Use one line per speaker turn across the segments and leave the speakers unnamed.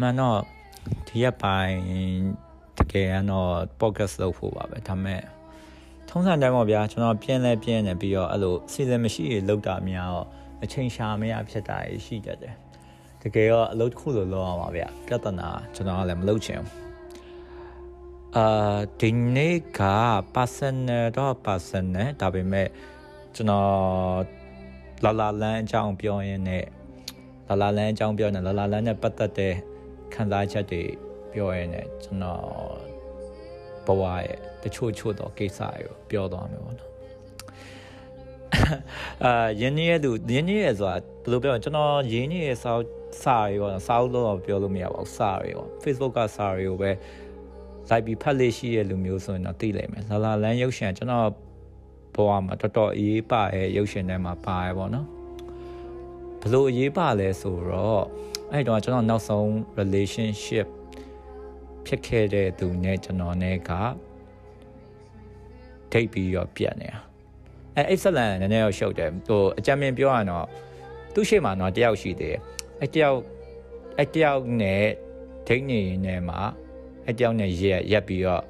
မှန်တော့ဒီရက်ပိုင်းတကယ်ကတော့ podcast လုပ်ဖို့ပါပဲဒါပေမဲ့ထုံးစံတိုင်းပေါ့ဗျာကျွန်တော်ပြင်းလဲပြင်းနေပြီးတော့အဲ့လိုစီစဉ်မရှိရလောက်တာများတော့အချိန်ရှာမရဖြစ်တာရှိတတ်တယ်တကယ်တော့အလုပ်တစ်ခုလိုလုပ်အောင်ပါဗျာပြဿနာကျွန်တော်ကလည်းမလုပ်ချင်ဘူးအာဒီနေ့က personal တော့ personal ဒါပေမဲ့ကျွန်တော်လာလာလန်းအကြောင်းပြောရင်းနဲ့လာလာလန်းအကြောင်းပြောနေလာလာလန်းနဲ့ပတ်သက်တဲ့ ခံစားချက်တွေပြောရင်းနဲ့ကျွန်တော်ဘဝရဲ့တချို့ချို့တော့ကိစ္စတွေကိုပြောသွားမယ်ပေါ့နော်အာရင်းနှီးရဲ့သူရင်းနှီးရဲ့ဆိုတာဘယ်လိုပြောကျွန်တော်ရင်းနှီးရဲ့စာစာတွေပေါ့စာအုပ်တော့ပြောလို့မရပါဘူးစာတွေပေါ့ Facebook ကစာတွေကိုပဲလိုက်ပြီးဖတ်လေရှိရဲ့လူမျိုးဆိုရင်တော့သိလိမ့်မယ်လာလာလန်းရုပ်ရှင်ကျွန်တော်ဘဝမှာတော်တော်အရေးပါရဲ့ရုပ်ရှင်ထဲမှာပါရပေါ့နော်ဘလို့အရေးပါလဲဆိုတော့ အဲ့တော့ကျွန်တော်နောက်ဆုံး relationship ဖြစ်ခဲ့တဲ့သူနဲ့ကျွန်တော်နဲ့ကဒိတ်ပြီးတော့ပြတ်နေတာအဲအိတ်ဆက်လန်နည်းနည်းတော့ရှုပ်တယ်ဟိုအကြမ်းမြင်ပြောရတော့သူ့ရှိမှတော့တယောက်ရှိသေးတယ်အဲတယောက်အဲတယောက်နဲ့ဒိတ်နေနေမှာအဲတယောက်နဲ့ရက်ရက်ပြီးတော့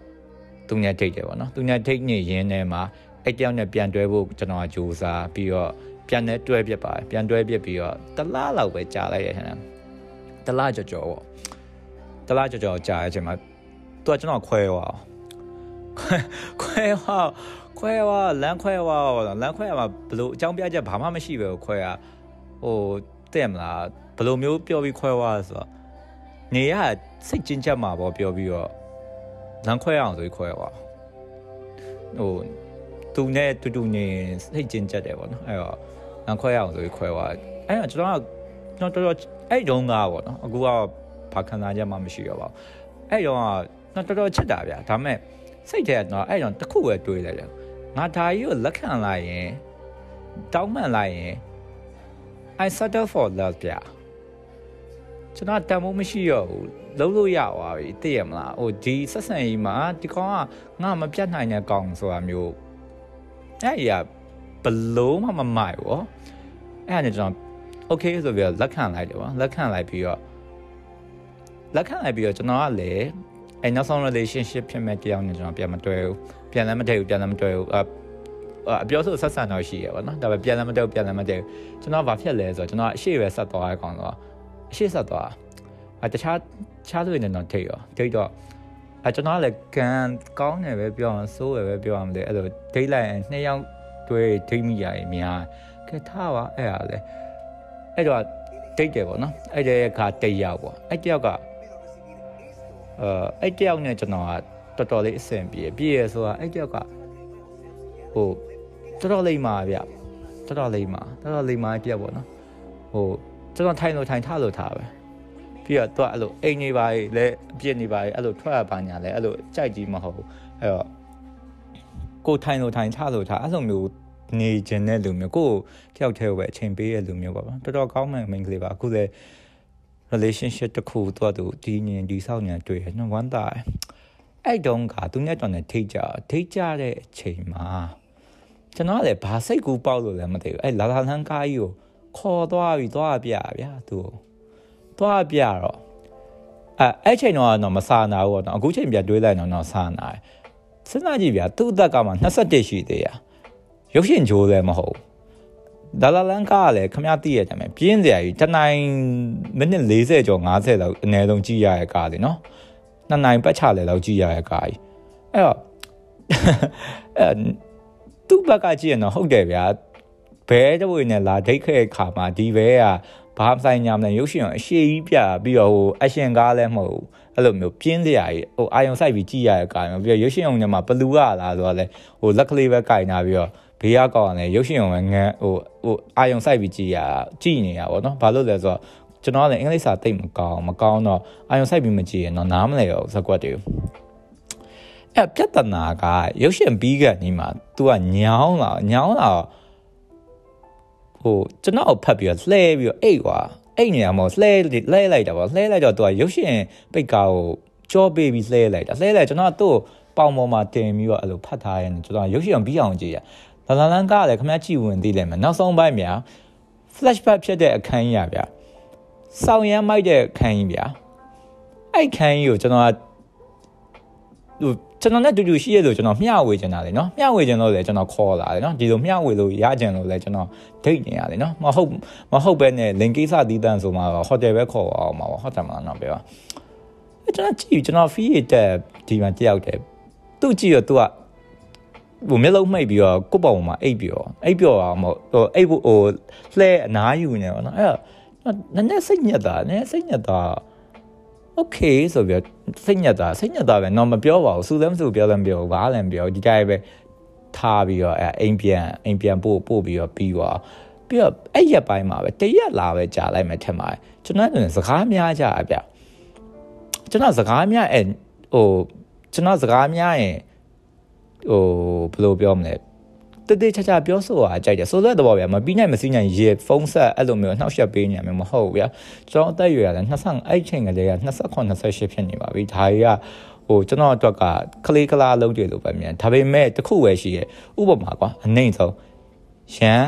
သူနဲ့ဒိတ်တယ်ပေါ့နော်သူနဲ့ဒိတ်နေရင်းနဲ့မှာအဲတယောက်နဲ့ပြန်တွဲဖို့ကျွန်တော်ကကြိုးစားပြီးတော့ပြန်နဲ့တွဲပြစ်ပါတယ်ပြန်တွဲပြစ်ပြီးတော့တလားလောက်ပဲကြာလိုက်ရတဲ့ တလားကြော်ကြော်ပေါ့တလားကြော်ကြော်ကြာတဲ့အချိန်မှာသူကကျွန်တော်ခွဲသွားခွဲသွားခွဲသွားလမ်းခွဲသွားလမ်းခွဲမှာဘလို့အကြောင်းပြချက်ဘာမှမရှိပဲခွဲရဟိုတဲ့မလားဘလို့မျိုးပြောပြီးခွဲသွားဆိုတော့နေရစိတ်ကျဉ်ချက်မှာပေါ့ပြောပြီးတော့လမ်းခွဲအောင်ဆိုပြီးခွဲသွားဟိုသူနဲ့တူတူနေစိတ်ကျဉ်ချက်တယ်ပေါ့နော်အဲ့တော့လမ်းခွဲအောင်ဆိုပြီးခွဲသွားအဲ့တော့ကျွန်တော်က ကျွန်တော်တော်တော်အဲ့တုန်းကပေါ့နော်အခုကဘာခံစားချက်မှမရှိတော့ပါဘူးအဲ့တော့တော့တော်တော်ချက်တာဗျာဒါပေမဲ့စိတ်ထဲကတော့အဲ့တော့တခုပဲတွေးလိုက်တယ်ငါဒါကြီးကိုလက်ခံလိုက်ရင်တောင်းမှန်လိုက်ရင် I settle for love ဗျာကျွန်တော်တန်ဖိုးမရှိတော့ဘူးလုံးလို့ရသွားပြီသိရမလားဟိုဒီဆက်ဆံရေးမှာဒီကောင်ကငါမပြတ်နိုင်တဲ့ကောင်ဆိုတာမျိုးအဲ့ရဘလုံးမှမမိုက်ဘောအဲ့ဒါနဲ့ကျွန်တော် okay ဆိုပြီးတော့လက်ခံလိုက်တယ်ဗောလက်ခံလိုက်ပြီးတော့လက်ခံလိုက်ပြီးတော့ကျွန်တော်ကလည်းအဲနောက်ဆုံး relationship ဖြစ်မဲ့တရားနဲ့ကျွန်တော်ပြန်မတွေ့ဘူးပြန်လည်းမတည့်ဘူးပြန်လည်းမတွေ့ဘူးအအပြောဆိုဆက်ဆံတော့ရှိရပါတော့ဒါပေမဲ့ပြန်လည်းမတည့်ဘူးပြန်လည်းမတည့်ဘူးကျွန်တော်ဘာဖြစ်လဲဆိုတော့ကျွန်တော်အရှိပဲဆက်သွားရကောင်တော့အရှိဆက်သွားအတခြားခြားလို့နေတော့ထိတ်ရောထိတ်တော့အကျွန်တော်လည်းကန်ကောင်းတယ်ပဲပြောအောင်စိုးရပဲပြောအောင်လေအဲ့လိုဒိတ်လိုက်ရင်နှစ်ယောက်တွေ့ဒိတ်မိရရင်များကဲထားပါအဲ့ဟာလေ အဲ့တော့ဒိတ်တယ်ပေါ့နော်အဲ့တဲ့ကတယောက်ပေါ့အဲ့တယောက်ကအဲအဲ့တယောက်နဲ့ကျွန်တော်ကတော်တော်လေးအဆင်ပြေပြေရဆိုတာအဲ့တယောက်ကဟိုတော်တော်လေးမှာဗျတော်တော်လေးမှာတော်တော်လေးမှာတယောက်ပေါ့နော်ဟိုကျွန်တော်ထိုင်လို့ထိုင်ထားလို့ထားပဲပြီးတော့သူကအဲ့လိုအိမ်နေပါလေအပြစ်နေပါလေအဲ့လိုထွက်ရပါညာလေအဲ့လိုကြိုက်ကြီးမဟုတ်ဘူးအဲ့တော့ကိုထိုင်လို့ထိုင်ထားလို့ထားအဲ့လိုမျိုး နေခြင်းတဲ့လူမျိုးကိုတယောက်တည်းပဲအချိန်ပေးရလူမျိုးပါဗျတော်တော်ကောင်းမှမိန်းကလေးပါအခုလည်း relationship တစ်ခုသူကသူဒီညင်ဒီဆောက်ညံတွေ့ရနော်ဝမ်းသာအဲ့တုန်းကသူနဲ့တော်နဲ့ထိတ်ကြထိတ်ကြတဲ့အချိန်မှာကျွန်တော်ကလည်းဘာစိတ်ကူးပေါက်လို့လည်းမသိဘူးအဲ့လာလာလန်းကားကြီးကိုခေါ်သွားပြီးသွားပြဗျာသူသွားပြတော့အဲ့အဲ့ချိန်တော့တော့မစာနာဘူးပေါ့နော်အခုချိန်ပြန်တွေးလိုက်တော့တော့စာနာတယ်စဉ်းစားကြည့်ဗျာသူ့အသက်ကမှ21ရှိသေးရ ရုပ်ရှင်ဂျိုးလည်းမဟုတ်ဒါလာလန်ကားကလည်းခမရသိရတယ်မယ်ပြင်းစရာကြီးတနိုင်မိနစ်40ကျော်50လောက်အနည်းဆုံးကြည့်ရတဲ့ကားလေနော်နှစ်နိုင်ပတ်ချလဲလောက်ကြည့်ရတဲ့ကားကြီးအဲ့တော့အဲသူ့ဘက်ကကြည့်ရင်တော့ဟုတ်တယ်ဗျာဘဲတဝေနဲ့လာဒိတ်ခဲ့ခါမှာဒီဘဲကဘာဆိုင်ညာမလဲရုပ်ရှင်အရှိကြီးပြပြီးတော့ဟိုအရှင်ကားလည်းမဟုတ်ဘူးအဲ့လိုမျိုးပြင်းစရာကြီးဟိုအာယုံဆိုင်ပြီးကြည့်ရတဲ့ကားမျိုးပြီးတော့ရုပ်ရှင်အောင်ညမှာဘလူးကလာဆိုတော့လေဟိုလက်ကလေးပဲကင်ထားပြီးတော့ ဘေးကကောက်ရတယ်ရုပ်ရှင်အောင်ငန်းဟိုဟိုအာယုံဆိုင်ပြီးကြည့်ရကြည့်နေရပါတော့ဘာလို့လဲဆိုတော့ကျွန်တော်လည်းအင်္ဂလိပ်စာသိမကောင်းမကောင်းတော့အာယုံဆိုင်ပြီးမကြည့်ရင်တော့နားမလဲရောဇက်ကွက်တွေအဲ့ပြဿနာကရုပ်ရှင်ပြီးကနေမှ तू ကညောင်းလာညောင်းလာဟိုကျွန်တော်ဖတ်ပြီးတော့လှဲပြီးတော့အိတ်ကွာအိတ်နေရမဟုတ်လှဲလှဲလိုက်တာပေါ့လှဲလိုက်တော့ तू ကရုပ်ရှင်ပိတ်ကားကိုကြောပေးပြီးလှဲလိုက်တာလှဲလိုက်ကျွန်တော်သူ့ပေါင်ပေါ်မှာတင်ပြီးတော့အဲ့လိုဖတ်ထားရင်ကျွန်တော်ရုပ်ရှင်ပြီးအောင်ကြည့်ရ လာလာလန်ကလည်းခမကြည့်ဝင်သေးတယ်မနောက်ဆုံးပိုင်းများ flashback ဖြစ်တဲ့အခန်းကြီးရဗျစောင်းရမ်းမိုက်တဲ့အခန်းကြီးဗျအဲ့ခန်းကြီးကိုကျွန်တော်ကဟိုကျွန်တော်နဲ့တူတူရှိရလို့ကျွန်တော်မျှဝေချင်တာလေနော်မျှဝေချင်လို့လေကျွန်တော်ခေါ်လာတယ်နော်ဒီလိုမျှဝေလို့ရကြင်လို့လေကျွန်တော်ဒိတ်နေရတယ်နော်မဟုတ်မဟုတ်ပဲနဲ့လင်ကိစ္စတီးတန်းဆိုမှတော့ဟိုတယ်ပဲခေါ်အောင်ပါဟုတ်တယ်မလားနော်ပြောအဲကျွန်တော်ကြည့်ကျွန်တော် fee တက်ဒီမှာတယောက်တည်းသူ့ကြည့်ရသူက ဟိုမျက်လုံးမှိတ်ပြီးတော့ကိုယ့်ပေါ်မှာအိပ်ပြီးတော့အိပ်ပြောအောင်မဟုတ်ဟိုအိပ်ဖို့ဟိုလှဲအနားယူနေတော့နော်အဲ့တော့နည်းနည်းစိတ်ညက်တာနည်းစိတ်ညက်တာ okay ဆိုပြီးစိတ်ညက်တာစိတ်ညက်တာပဲတော့မပြောပါဘူးစူလည်းမစူပြောလည်းမပြောဘာလည်းမပြောဒီတိုင်းပဲထားပြီးတော့အဲအိမ်ပြန်အိမ်ပြန်ပို့ပို့ပြီးတော့ပြီးသွားပြီးတော့အဲ့ရက်ပိုင်းမှာပဲတရက်လာပဲကြာလိုက်မှထင်ပါတယ်ကျွန်တော်ကစကားများကြအဗျကျွန်တော်စကားများအဲဟိုကျွန်တော်စကားများရင် ဟိုဘယ်လိုပြောမလဲတတိချာချာပြောဆိုတာကြိုက်တယ်ဆိုတော့တော့ဗျာမပြီးနိုင်မစည်းနိုင်ရေဖုန်းဆက်အဲ့လိုမျိုးနှောက်ယှက်ပေးနေရမယ်မဟုတ်ဘူးဗျာကျွန်တော်အသက်အရွယ်ရတယ်25အဲ့ချိန်ကလေးက28 28ဖြစ်နေပါပြီဒါတွေကဟိုကျွန်တော်အတွက်ကကလေးကလားလုံးတွေလို့ပဲမြန်ဒါပေမဲ့တခုပဲရှိရဲ့ဥပမာကွာအနိုင်ဆုံးရန်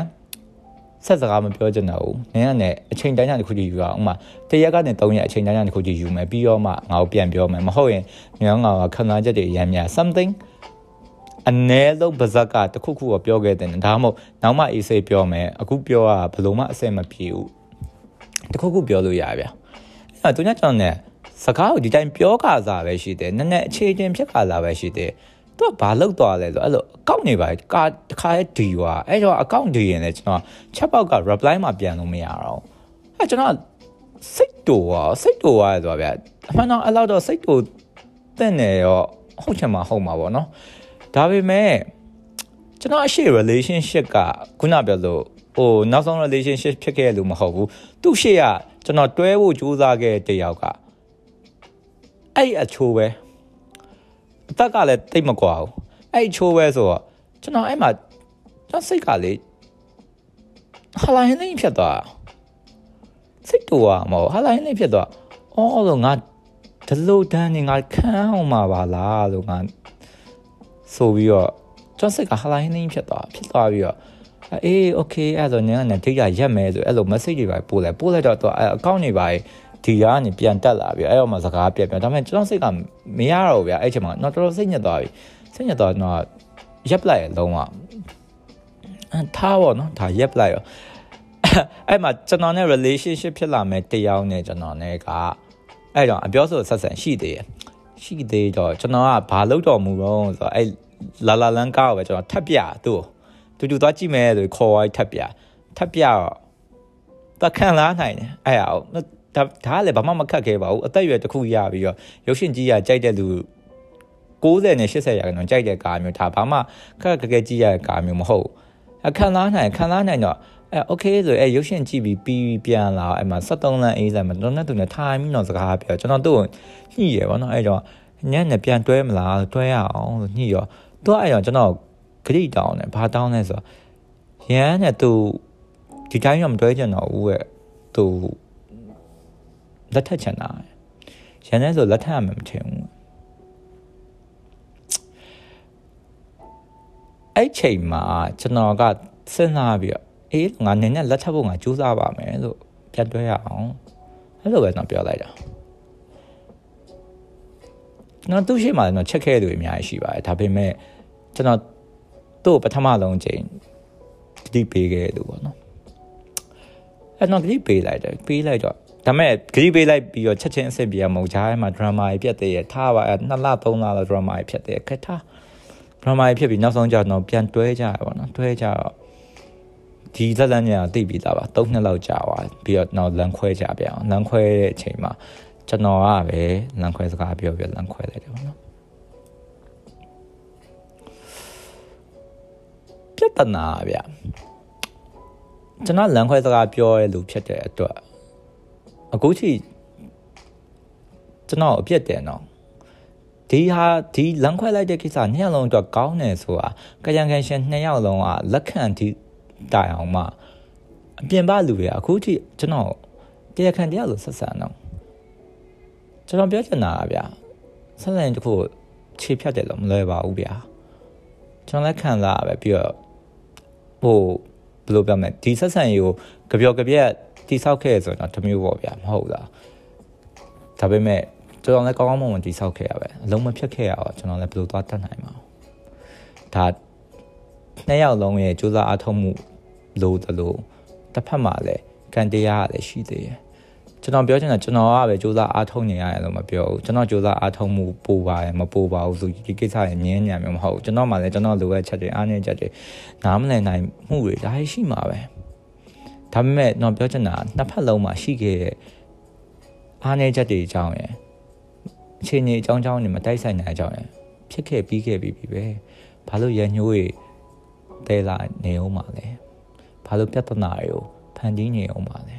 ဆက်စကားမပြောချင်တော့ဘူးနင်းကလည်းအချိန်တိုင်းတစ်ခုကြည့်ယူအောင်ဥမာတရက်ကနေ3ရက်အချိန်တိုင်းတစ်ခုကြည့်ယူမယ်ပြီးတော့မှငါ့ကိုပြန်ပြောမယ်မဟုတ်ရင်ငါငါခံစားချက်တွေရမ်းများ something အ ਨੇ ဆုံးပါဇက်ကတခုခုကိုပြောခဲ့တယ်ဒါမှမဟုတ်နောက်မှအေးစိတ်ပြောမယ်အခုပြောတာဘလို့မှအဆင်မပြေဘူးတခုခုပြောလို့ရဗျအဲ့တော့သူညကျွန်တော်ねစကားကိုဒီတိုင်းပြောခါစားပဲရှိတယ်နည်းနည်းအခြေချင်းဖြစ်ခါစားပဲရှိတယ်သူကဘာလောက်သွားလဲဆိုအဲ့လိုအကောင့်နေပါကာတစ်ခါရဲ့ဒီွာအဲ့တော့အကောင့်ဒီရင်လည်းကျွန်တော်ချက်ပေါက်က reply မှာပြန်လို့မရတော့အဲ့ကျွန်တော်စိတ်တူွာစိတ်တူွာရဆိုတာဗျအမှန်တော့အဲ့လောက်တော့စိတ်တူတင့်နေရောဟုတ်ချင်မှာဟုတ်မှာပေါ့နော် ဒါပေမဲ့ကျွန်တော်အရှိ relationship ကခုနပြောလို့ဟိုနောက်ဆုံး relationship ဖြစ်ခဲ့လို့မဟုတ်ဘူးသူ့ရှေ့ကကျွန်တော်တွဲဖို့ကြိုးစားခဲ့တဲ့တယောက်ကအဲ့အချိုးပဲအသက်ကလည်းတိတ်မကွာဘူးအဲ့အချိုးပဲဆိုတော့ကျွန်တော်အဲ့မှာကျွန်တော်စိတ်ကလေဟာလိုင်းလေးဖြစ်သွားစိတ်တူอ่ะမဟုတ်ဟာလိုင်းလေးဖြစ်သွားအော်လို့ငါဒီလိုတန်းနေငါခံအောင်မှာပါလားလို့ငါ ဆိုပြီးတော့ကျွန်းစစ်ကဟလိုင်းနေဖြစ်သွားဖြစ်သွားပြီးတော့အေး okay အဲ့ဆိုညကနေဒိတ်ရရက်မယ်ဆိုအဲ့လို message တွေပါပို့လိုက်ပို့လိုက်တော့သူအကောင့်တွေပါဒီကနေပြန်တက်လာပြီအဲ့တော့မှစကားပြတ်ပြန်ဒါပေမဲ့ကျွန်တော်စိတ်ကမရတော့ဗျာအဲ့ချိန်မှာတော့တော်တော်စိတ်ညစ်သွားပြီစိတ်ညစ်သွားတော့ရက်ပလိုက်အလုံးကအထားပေါ့နော်ဒါရက်ပလိုက်ရောအဲ့မှာကျွန်တော်နဲ့ relationship ဖြစ်လာမယ်တရားနဲ့ကျွန်တော်နဲ့ကအဲ့တော့အပြောဆိုဆက်ဆံရှိသေးတယ် ရှိသေးတော့ကျွန်တော်ကဘာလုပ်တော်မူတော့ဆိုတော့အဲ့လာလာလန်ကားကိုပဲကျွန်တော်ထပ်ပြသူ့တူတူသွားကြည့်မယ်ဆိုခေါ်သွားထပ်ပြထပ်ပြတော့တခံလာနိုင်တယ်အဲ့အောင်ဒါဒါလည်းဘာမှမခက်ခဲပါဘူးအသက်အရွယ်တစ်ခုရပြီးတော့ရုပ်ရှင်ကြီးရကြိုက်တဲ့လူ60နဲ့80ရာခိုင်နှုန်းကြိုက်တဲ့ကားမျိုးဒါဘာမှခက်ခက်ခဲကြီးရတဲ့ကားမျိုးမဟုတ်အခန်းသားနိုင်ခန်းသားနိုင်တော့ အဲ okay ဆိုအဲရုပ်ရှင်ကြည့်ပြီးပြီးပြန်လာအဲ့မှာ73လမ်းအေးဆိုင်မှာတော်တော်နဲ့သူနဲ့ထိုင်ပြီးတော့စကားပြောကျွန်တော်သူ့ကိုညှိရယ်ဗောနော်အဲ့ကြောင့်ညံ့နဲ့ပြန်တွဲမလားတွဲရအောင်ညှိရောသူကအဲ့ကြောင့်ကျွန်တော်ဂရိတောင်းတယ်ဘာတောင်းလဲဆိုတော့ရန်နဲ့သူဒီတိုင်းတော့မတွဲကြတော့ဘူးရဲ့သူလက်ထက်ချင်တာရန်နဲ့ဆိုလက်ထက်မှမထင်ဘူးအဲ့ချိန်မှာကျွန်တော်ကစဉ်းစားပြီးတော့ အေးငါနင်းနဲ့လက်ထပ်ဖို့ငါကြိုးစားပါမယ်လို့ပြန်တွဲရအောင်အဲ့လိုပဲကျွန်တော်ပြောလိုက်တာကျွန်တော်သူ့ရှိမှကျွန်တော်ချက်ခဲ့သူအများကြီးရှိပါတယ်ဒါပေမဲ့ကျွန်တော်သူ့ပထမဆုံးချိန်ဒီပေးခဲ့သူပေါ့နော်အဲ့တော့ဒီပေးလိုက်တယ်ပေးလိုက်တော့ဒါမဲ့ဂရီပေးလိုက်ပြီးတော့ချက်ချင်းအဆင်ပြေအောင်မဟုတ်ကြားထဲမှာဒရမာကြီးပြတ်သေးရထားပါနှစ်လသုံးလလောက်ဒရမာကြီးဖြစ်သေးခက်ထားဒရမာကြီးဖြစ်ပြီးနောက်ဆုံးကျတော့ပြန်တွဲကြရပါတော့တွဲကြတော့ ဒီဇက်လန်ညာသိပြီးသားပါ၃နှစ်လောက်ကြာသွားပြီးတော့နောက်လန်ခွဲကြပြန်အောင်လန်ခွဲတဲ့အချိန်မှာကျွန်တော်ကပဲလန်ခွဲစကားပြောပြလန်ခွဲလိုက်တယ်ပေါ့နော်ပြဿနာဗျကျွန်တော်လန်ခွဲစကားပြောရလို့ဖြစ်တဲ့အတွက်အခုချိန်ကျွန်တော်အပြစ်တယ်နော်ဒီဟာဒီလမ်းခွဲလိုက်တဲ့ကိစ္စနှစ်ယောက်လုံးအတွက်ကောင်းတယ်ဆိုတာကရန်ကန်ရှင်နှစ်ယောက်လုံးကလက်ခံဒီ တိုင်အောင်မှအပြင်ပလူတွေအခုထိကျွန်တော်တရားခံတရားလို့ဆက်ဆံတော့ကျွန်တော်ပြောချင်တာကဗျာဆက်ဆံတခုခြေဖြတ်တယ်လို့မလွယ်ပါဘူးဗျာကျွန်တော်လက်ခံလာပဲပြီးတော့ဟိုဘယ်လိုပြောမလဲဒီဆက်ဆံရေးကိုကြပြောကြပြက်တိဆောက်ခဲ့ဆိုတော့တမျိုးပေါ့ဗျာမဟုတ်လားဒါပေမဲ့ကျွန်တော်လည်းကောင်းကောင်းမွန်မွန်တည်ဆောက်ခဲ့ရပဲအလုံးမဖြတ်ခဲ့ရတော့ကျွန်တော်လည်းဘယ်လိုသွားတတ်နိုင်မှာဒါနှစ်ယောက်လုံးရဲ့စူးစမ်းအားထုတ်မှု လို့တလို့တစ်ဖက်မှာလည်းကန်တရားလည်းရှိသေးတယ်ကျွန်တော်ပြောချင်တာကျွန်တော်ကပဲစူးစမ်းအားထုတ်နေရတယ်လို့မပြောဘူးကျွန်တော်စူးစမ်းအားထုတ်မှုပိုပါရမပိုပါဘူးဆိုဒီကိစ္စရမြင်းညာမျိုးမဟုတ်ဘူးကျွန်တော်မှလည်းကျွန်တော်လိုအပ်ချက်တွေအားနည်းချက်တွေနားမလည်နိုင်မှုတွေဒါရှိမှာပဲဒါပေမဲ့ကျွန်တော်ပြောချင်တာနှစ်ဖက်လုံးမှာရှိခဲ့တဲ့အားနည်းချက်တွေအကြောင်းရယ်အခြေအနေအကြောင်းအကြောင်းတွေမတိုက်ဆိုင်တဲ့အကြောင်းရယ်ဖြစ်ခဲ့ပြီးခဲ့ပြီးပြီပဲဘာလို့ရညှိုးတွေတဲလာနေအောင်ပါလဲ ဘာလို့ပြဿနာတွေကိုဖန်တီးနေအောင်ပါလဲ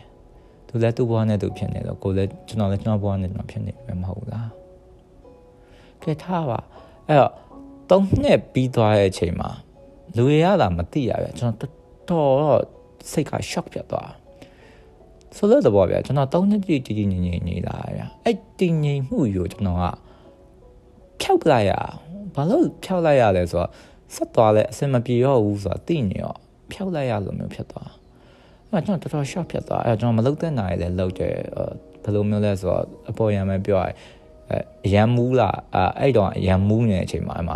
သူလည်းသူ့ဘဝနဲ့သူဖြစ်နေတော့ကိုလည်းကျွန်တော်လည်းကျွန်တော်ဘဝနဲ့ကျွန်တော်ဖြစ်နေပဲမဟုတ်လားကဲထားပါအဲ့တော့သုံးနှစ်ပြီးသွားတဲ့အချိန်မှာလူရရတာမသိရပဲကျွန်တော်တော်တော်စိတ်က shock ဖြစ်သွားဆိုလို့တော့ဗျာကျွန်တော်သုံးနှစ်ကြည့်ကြည့်ငြိမ်ငြိမ်နေလာဗျာအဲ့တည်ငြိမ်မှုယူကျွန်တော်ကဖြောက်လိုက်ရဘာလို့ဖြောက်လိုက်ရလဲဆိုတော့ဆက်သွားလဲအစင်မပြေတော့ဘူးဆိုတာသိနေရော ဖြောက်လိုက်ရလို့မျိုးဖြစ်သွားအဲ့ကျွန်တော်တော်တော် shock ဖြစ်သွားအဲ့ကျွန်တော်မလုတ်တဲ့နိုင်လဲလုတ်တယ်ဘယ်လိုမျိုးလဲဆိုတော့အပေါ်ရံပဲပြောရအရန်မူးလာအဲ့တော့အရန်မူးနေတဲ့အချိန်မှာအမှ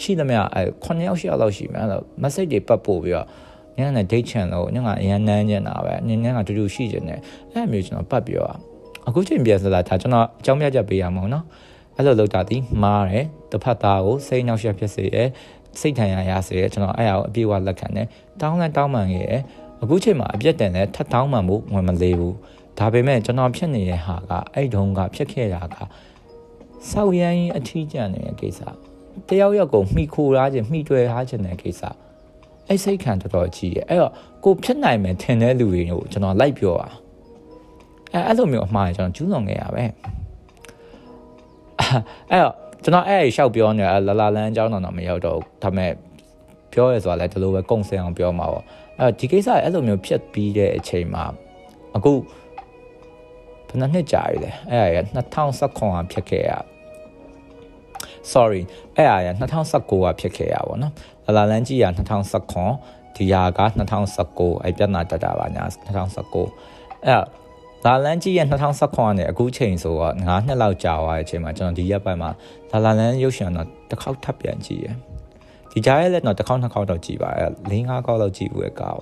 ရှိသမျှအဲ9ယောက်10ယောက်လောက်ရှိမယ်အဲ့တော့ message တွေပတ်ပို့ပြီးတော့ညနေ date ချန်လို့ညကအရန်နန်းနေတာပဲညညကတူတူရှိနေတယ်အဲ့မျိုးကျွန်တော်ပတ်ပြီးတော့အခုချိန်ပြန်စလာဒါကျွန်တော်အကြောင်းပြချက်ပေးရမှာနော်အဲ့လိုလုပ်တာဒီမားတယ်တစ်ဖက်သားကိုစိတ်နှောက်ယှက်ဖြစ်စေတယ် စိတ်ထန်ရရစေတယ်ကျွန်တော်အဲ့အရာကိုအပြည့်အဝလက်ခံတယ်တောင်းလဲတောင်းမှန်ခဲ့တယ်အခုချိန်မှာအပြက်တန်လဲထပ်တောင်းမှန်မှုဝင်မလေးဘူးဒါပေမဲ့ကျွန်တော်ဖြစ်နေတဲ့ဟာကအဲ့တုန်းကဖြစ်ခဲ့တာကစောက်ရမ်းအထီးကျန်နေတဲ့ကိစ္စတယောက်ယောက်ကိုမှီခိုထားခြင်းမှီတွေ့ထားခြင်းတဲ့ကိစ္စအဲ့စိတ်ခံတော်တော်ကြီးရဲ့အဲ့တော့ကိုဖြစ်နိုင်မယ်ထင်တဲ့လူတွေကိုကျွန်တော်လိုက်ပြောတာအဲ့အဲ့လိုမျိုးအမှားကျွန်တော်ကျူးလွန်ခဲ့ရပဲအဲ့တော့ ကျွန်တော်အဲ့ရှောက်ပြောနေလာလာလန်းအကြောင်းတော့မရောက်တော့ဒါပေမဲ့ပြောရဲဆိုတာလည်းဒီလိုပဲကုံစင်အောင်ပြောမှာပေါ့အဲ့ဒီကိစ္စအဲ့လိုမျိုးဖြစ်ပြီးတဲ့အချိန်မှာအခုဘယ်နှစ်ကြာပြီလဲအဲ့ဒါ2019ကဖြစ်ခဲ့ရ sorry အဲ့ဒါရ2019ကဖြစ်ခဲ့ရပါတော့နော်လာလာလန်းကြီးက2019ဒီဟာက2019အဲ့ပြဿနာတက်တာပါညာ2019အဲ့ လာလန်းကြီးရဲ့2019နဲ့အခုချိန်ဆိုတော့9နှစ်လောက်ကြာသွားတဲ့အချိန်မှာကျွန်တော်ဒီရက်ပိုင်းမှာလာလာလန်းရုပ်ရှင်တော့တစ်ခေါက်ထပ်ပြန်ကြည့်ရယ်ဒီကြားရဲ့လက်တော့တစ်ခေါက်နှစ်ခေါက်တော့ကြည့်ပါအဲ့၄၅ခေါက်တော့ကြည့်ဘူးရဲ့ကော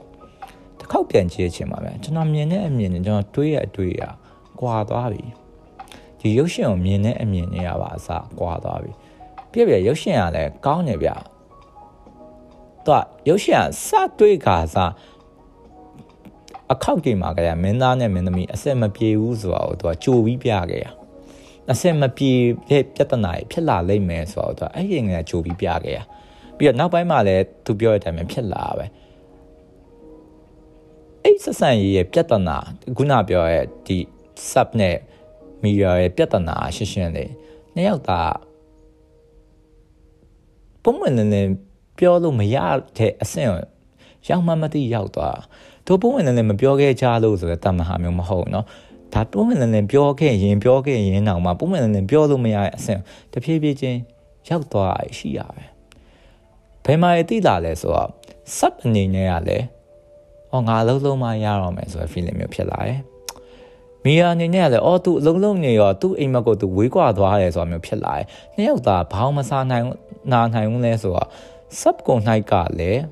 တစ်ခေါက်ပြန်ကြည့်ချင်ပါပဲကျွန်တော်မြင်တဲ့အမြင်နဲ့ကျွန်တော်တွေးရအတွေးရကွာသွားပြီဒီရုပ်ရှင်ကိုမြင်တဲ့အမြင်တွေရပါအစကွာသွားပြီပြည့်ပြည့်ရုပ်ရှင်ကလည်းကောင်းနေဗျတော့ရုပ်ရှင်ကစတွေးခါစား အခောက်တွေမှာကမင်းသားနဲ့မင်းသမီးအဆက်မပြေဘူးဆိုတော့သူကကြိုပြီးပြခဲ့ရအဆက်မပြေတဲ့ပြဿနာတွေဖြစ်လာလိမ့်မယ်ဆိုတော့သူကအဲ့ဒီငယ်ကြိုပြီးပြခဲ့ရပြီးတော့နောက်ပိုင်းမှာလည်းသူပြောတဲ့အတိုင်းပဲဖြစ်လာပဲအဲ့ဆက်ဆံရေးရဲ့ပြဿနာခုနပြောရဲ့ဒီ sub နဲ့ mirror ရဲ့ပြဿနာရှင်းရှင်းလေးနှစ်ယောက်သားပုံမှန်လည်းပြောလို့မရတဲ့အဆင့်ရောက်မှမသိရောက်သွား သူပုံဝင်လည်းမပြောခဲ့ကြလို့ဆိုတဲ့တမဟာမျိုးမဟုတ်နော်ဒါပုံဝင်လည်းပြောခဲ့ရင်ပြောခဲ့ရင်တောင်မှပုံဝင်လည်းပြောလို့မရတဲ့အဆင့်တဖြည်းဖြည်းချင်းရောက်သွားရှိရပဲဘယ်မှာရတိလာလဲဆိုတော့ sub အနေနဲ့ကလည်းအော်ငါလုံးလုံးမရတော့မယ်ဆိုတဲ့ feeling မျိုးဖြစ်လာတယ်မီယာအနေနဲ့ကလည်းအော်သူအလုံးလုံးနေရောသူ့အိမ်မက်ကိုသူဝေးကွာသွားတယ်ဆိုတာမျိုးဖြစ်လာတယ်နှစ်ယောက်သားဘာမှမစားနိုင်နာနိုင်ဘူးလဲဆိုတော့ sub ကို၌ကလည်း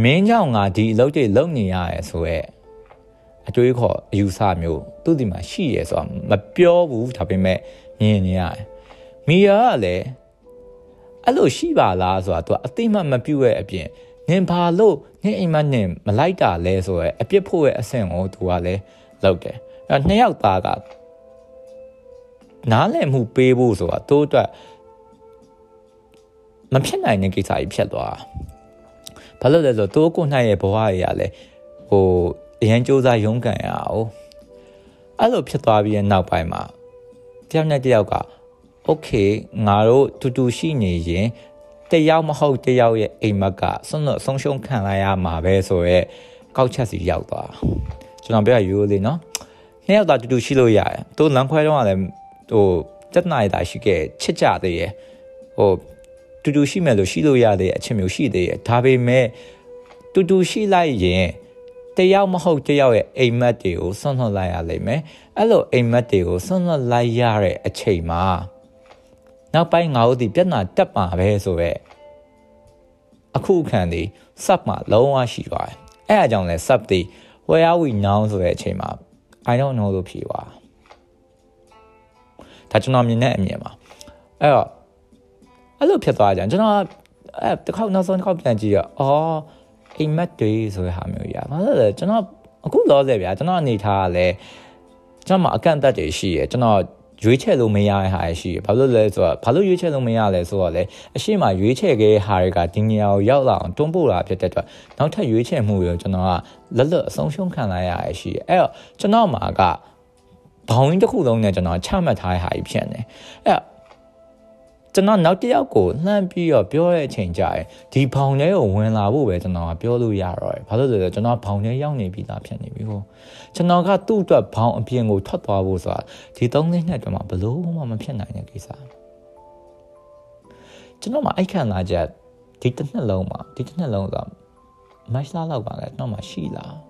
မင်းကြောင့်ငါဒီအလုပ်တွေလုပ်နေရရဲဆိုရဲအတွေးခေါ်အယူဆမျိုးသူ့ဒီမှာရှိရဲဆိုတာမပြောဘူးဒါပေမဲ့မြင်နေရတယ်မီယာကလည်းအဲ့လိုရှိပါလားဆိုတာသူကအသိမှမပြုတ်ရဲ့အပြင်နင်ဘာလို့နင်အိမ်မနင်မလိုက်တာလဲဆိုရဲအပြစ်ဖို့ရဲ့အဆင့်ကိုသူကလည်းလုပ်တယ်အဲ့နှစ်ယောက်သားကနားလည်မှုပေးဖို့ဆိုတာသူ့အတွက်မဖြစ်နိုင်တဲ့ကိစ္စကြီးဖြစ်သွား ဘာလို့လဲဆိုတော့သူ့ကိုနိုင်ရဲ့ဘဝကြီးကလည်းဟိုအရန်စူးစမ်းရုန်းကန်ရအောင်အဲ့လိုဖြစ်သွားပြီးတဲ့နောက်ပိုင်းမှာတယောက်နဲ့တယောက်ကโอเคငါတို့တူတူရှိနေရင်တယောက်မဟုတ်တယောက်ရဲ့အိမ်မက်ကဆုံးတော့ဆုံးရှုံးခံလိုက်ရမှာပဲဆိုရဲကောက်ချက်စီရောက်သွားကျွန်တော်ပြောရရိုးလေးနော်နှစ်ယောက်သာတူတူရှိလို့ရတယ်သူလမ်းခွဲတော့ကလည်းဟိုတက်နိုင်တာရှိခဲ့ချစ်ကြသေးရဲ့ဟို တူတူရှိမယ်လို့ရှိလို့ရတဲ့အချက်မျိုးရှိသေးရဲ့ဒါပေမဲ့တူတူရှိလိုက်ရင်တယောက်မဟုတ်တယောက်ရဲ့အိမ်မက်တွေကိုဆွန့်လွတ်လိုက်ရလိမ့်မယ်အဲ့လိုအိမ်မက်တွေကိုဆွန့်လွတ်လိုက်ရတဲ့အချိန်မှာနောက်ပိုင်းငါတို့ဒီပြဿနာတက်မှာပဲဆိုပဲအခုခံဒီ sub မှာလုံးဝရှိသွားတယ်အဲ့အကြောင်းလဲ sub ဒီ where are we now ဆိုတဲ့အချိန်မှာ I don't know လို့ဖြေပါဒါကျွန်တော်မြင်တဲ့အမြင်ပါအဲ့တော့ အဲ့လိုဖြစ်သွားကြကျွန်တော်အဲ့တစ်ခေါက်နောက်ဆုံးတစ်ခေါက်ပြန်ကြည့်ရအော်အိမ်မက်တွေဆိုတဲ့ဟာမျိုးကြီးอ่ะဘာလို့လဲကျွန်တော်အခုလောဆယ်ဗျာကျွန်တော်အနေထားကလည်းကျွန်တော်မှာအကန့်အသတ်တွေရှိရကျွန်တော်ရွေးချယ်လို့မရတဲ့ဟာရှိတယ်။ဘာလို့လဲဆိုတော့ဘာလို့ရွေးချယ်လို့မရလဲဆိုတော့လေအရှိမရွေးချယ်ခဲ့တဲ့ဟာတွေကဒီနေရာကိုရောက်လာအောင်တွန်းပို့တာဖြစ်တဲ့အတွက်နောက်ထပ်ရွေးချယ်မှုတွေကျွန်တော်ကလက်လွတ်အဆုံးရှုံးခံလိုက်ရရရှိတယ်။အဲ့တော့ကျွန်တော်မှာကဘောင်းရင်းတစ်ခုလုံးနဲ့ကျွန်တော်ချမှတ်ထားတဲ့ဟာကြီးဖြစ်နေ။အဲ့ ကျွန်တော်နောက်တစ်ယောက်ကိုလှမ်းပြီးတော့ပြောတဲ့အချိန်ကျရင်ဒီဘောင်ထဲကိုဝင်လာဖို့ပဲကျွန်တော်ကပြောလို့ရတော့တယ်။ဘာလို့လဲဆိုတော့ကျွန်တော်ဘောင်ထဲရောက်နေပြီးသားဖြစ်နေပြီဟို။ကျွန်တော်ကသူ့အတွက်ဘောင်အပြင်ကိုထွက်သွားဖို့ဆိုတာဒီ၃နှစ်နဲ့တည်းမှာဘလို့မှမဖြစ်နိုင်တဲ့ကိစ္စ။ကျွန်တော်မှအိုက်ခံလာချက်ဒီတစ်နှစ်လုံးမှာဒီတစ်နှစ်လုံးဆိုမတ်လလောက်ပါလေတော့မှရှိလား။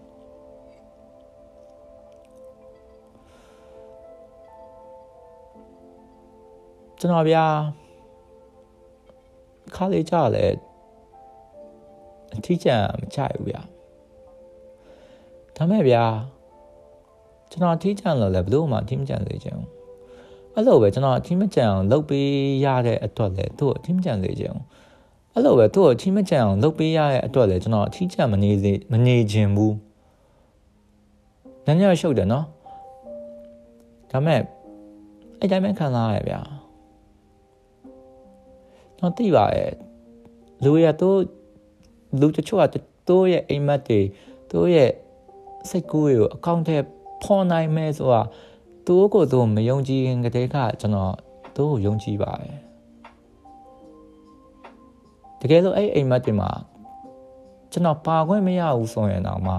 ကျွန်တော်ဗျာ ခါလေးကြလဲအထီးကျန်မကြိုက်ဘူးဗျာဒါမဲ့ဗျာကျွန်တော်အထီးကျန်လို့လည်းဘလို့မှအထီးမကျန်စေချင်ဘူးအဲ့လိုပဲကျွန်တော်အထီးမကျန်အောင်လုပ်ပေးရတဲ့အတွက်လည်းသူ့အထီးမကျန်စေချင်ဘူးအဲ့လိုပဲသူ့အထီးမကျန်အောင်လုပ်ပေးရတဲ့အတွက်လည်းကျွန်တော်အထီးကျန်မနေစေမနေခြင်းဘူးနည်းနည်းရှုပ်တယ်နော်ဒါမဲ့အဲ့တိုင်းပဲခံစားရဗျာ တော့သိပါရဲ့လူရတို့လူတချို့ကတို့ရဲ့အိမ်မက်တွေတို့ရဲ့စိတ်ကူးတွေကိုအကောင့်ထဲဖော်နိုင်မယ်ဆိုတာတို့ကိုတို့မယုံကြည်ခင်ကတည်းကကျွန်တော်တို့ကိုယုံကြည်ပါတယ်တကယ်လို့အဲ့အိမ်မက်တွေမှာကျွန်တော်ပါခွင့်မရဘူးဆိုရင်တော့မှ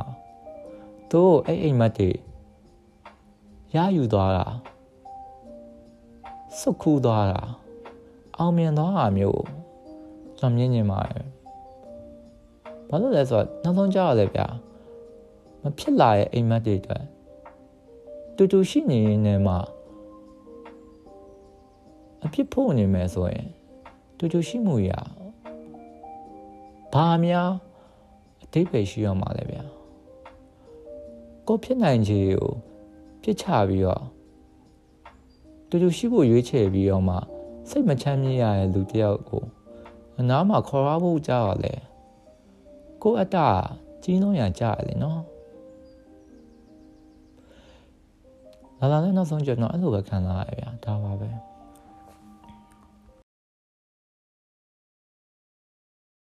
တို့အဲ့အိမ်မက်တွေရယူသွားတာစုတ်ခူးသွားတာ အောင်မြင်သွားတာမျိုးကျွန်တော်မြင်နေပါတယ်ဘာလို့လဲဆိုတော့နောက်ဆုံးကြောက်ရတယ်ဗျာမဖြစ်လာရဲ့အိမ်မက်တွေအတွက်တူတူရှိနေနေမှာအဖြစ်ဖို့နေမယ်ဆိုရင်တူတူရှိမှုရဘာများအတိတ်ပဲရှိရမှာလဲဗျာကိုဖြစ်နိုင်ခြေကိုပြစ်ချပြီးတော့တူတူရှိဖို့ရွေးချယ်ပြီးတော့မှ စိတ်မချမ်းမြေ့ရတဲ့လူတယောက်ကိုအနားမှာခေါ်ရဖို့ကြောက်ရလေကိုအတ္တကြီးလုံးရကြရလေနော်လာလာနဲ့နောက်ဆုံးကျွန်တော်အဲ့လိုပဲခံစားရဗျာဒါပါပဲ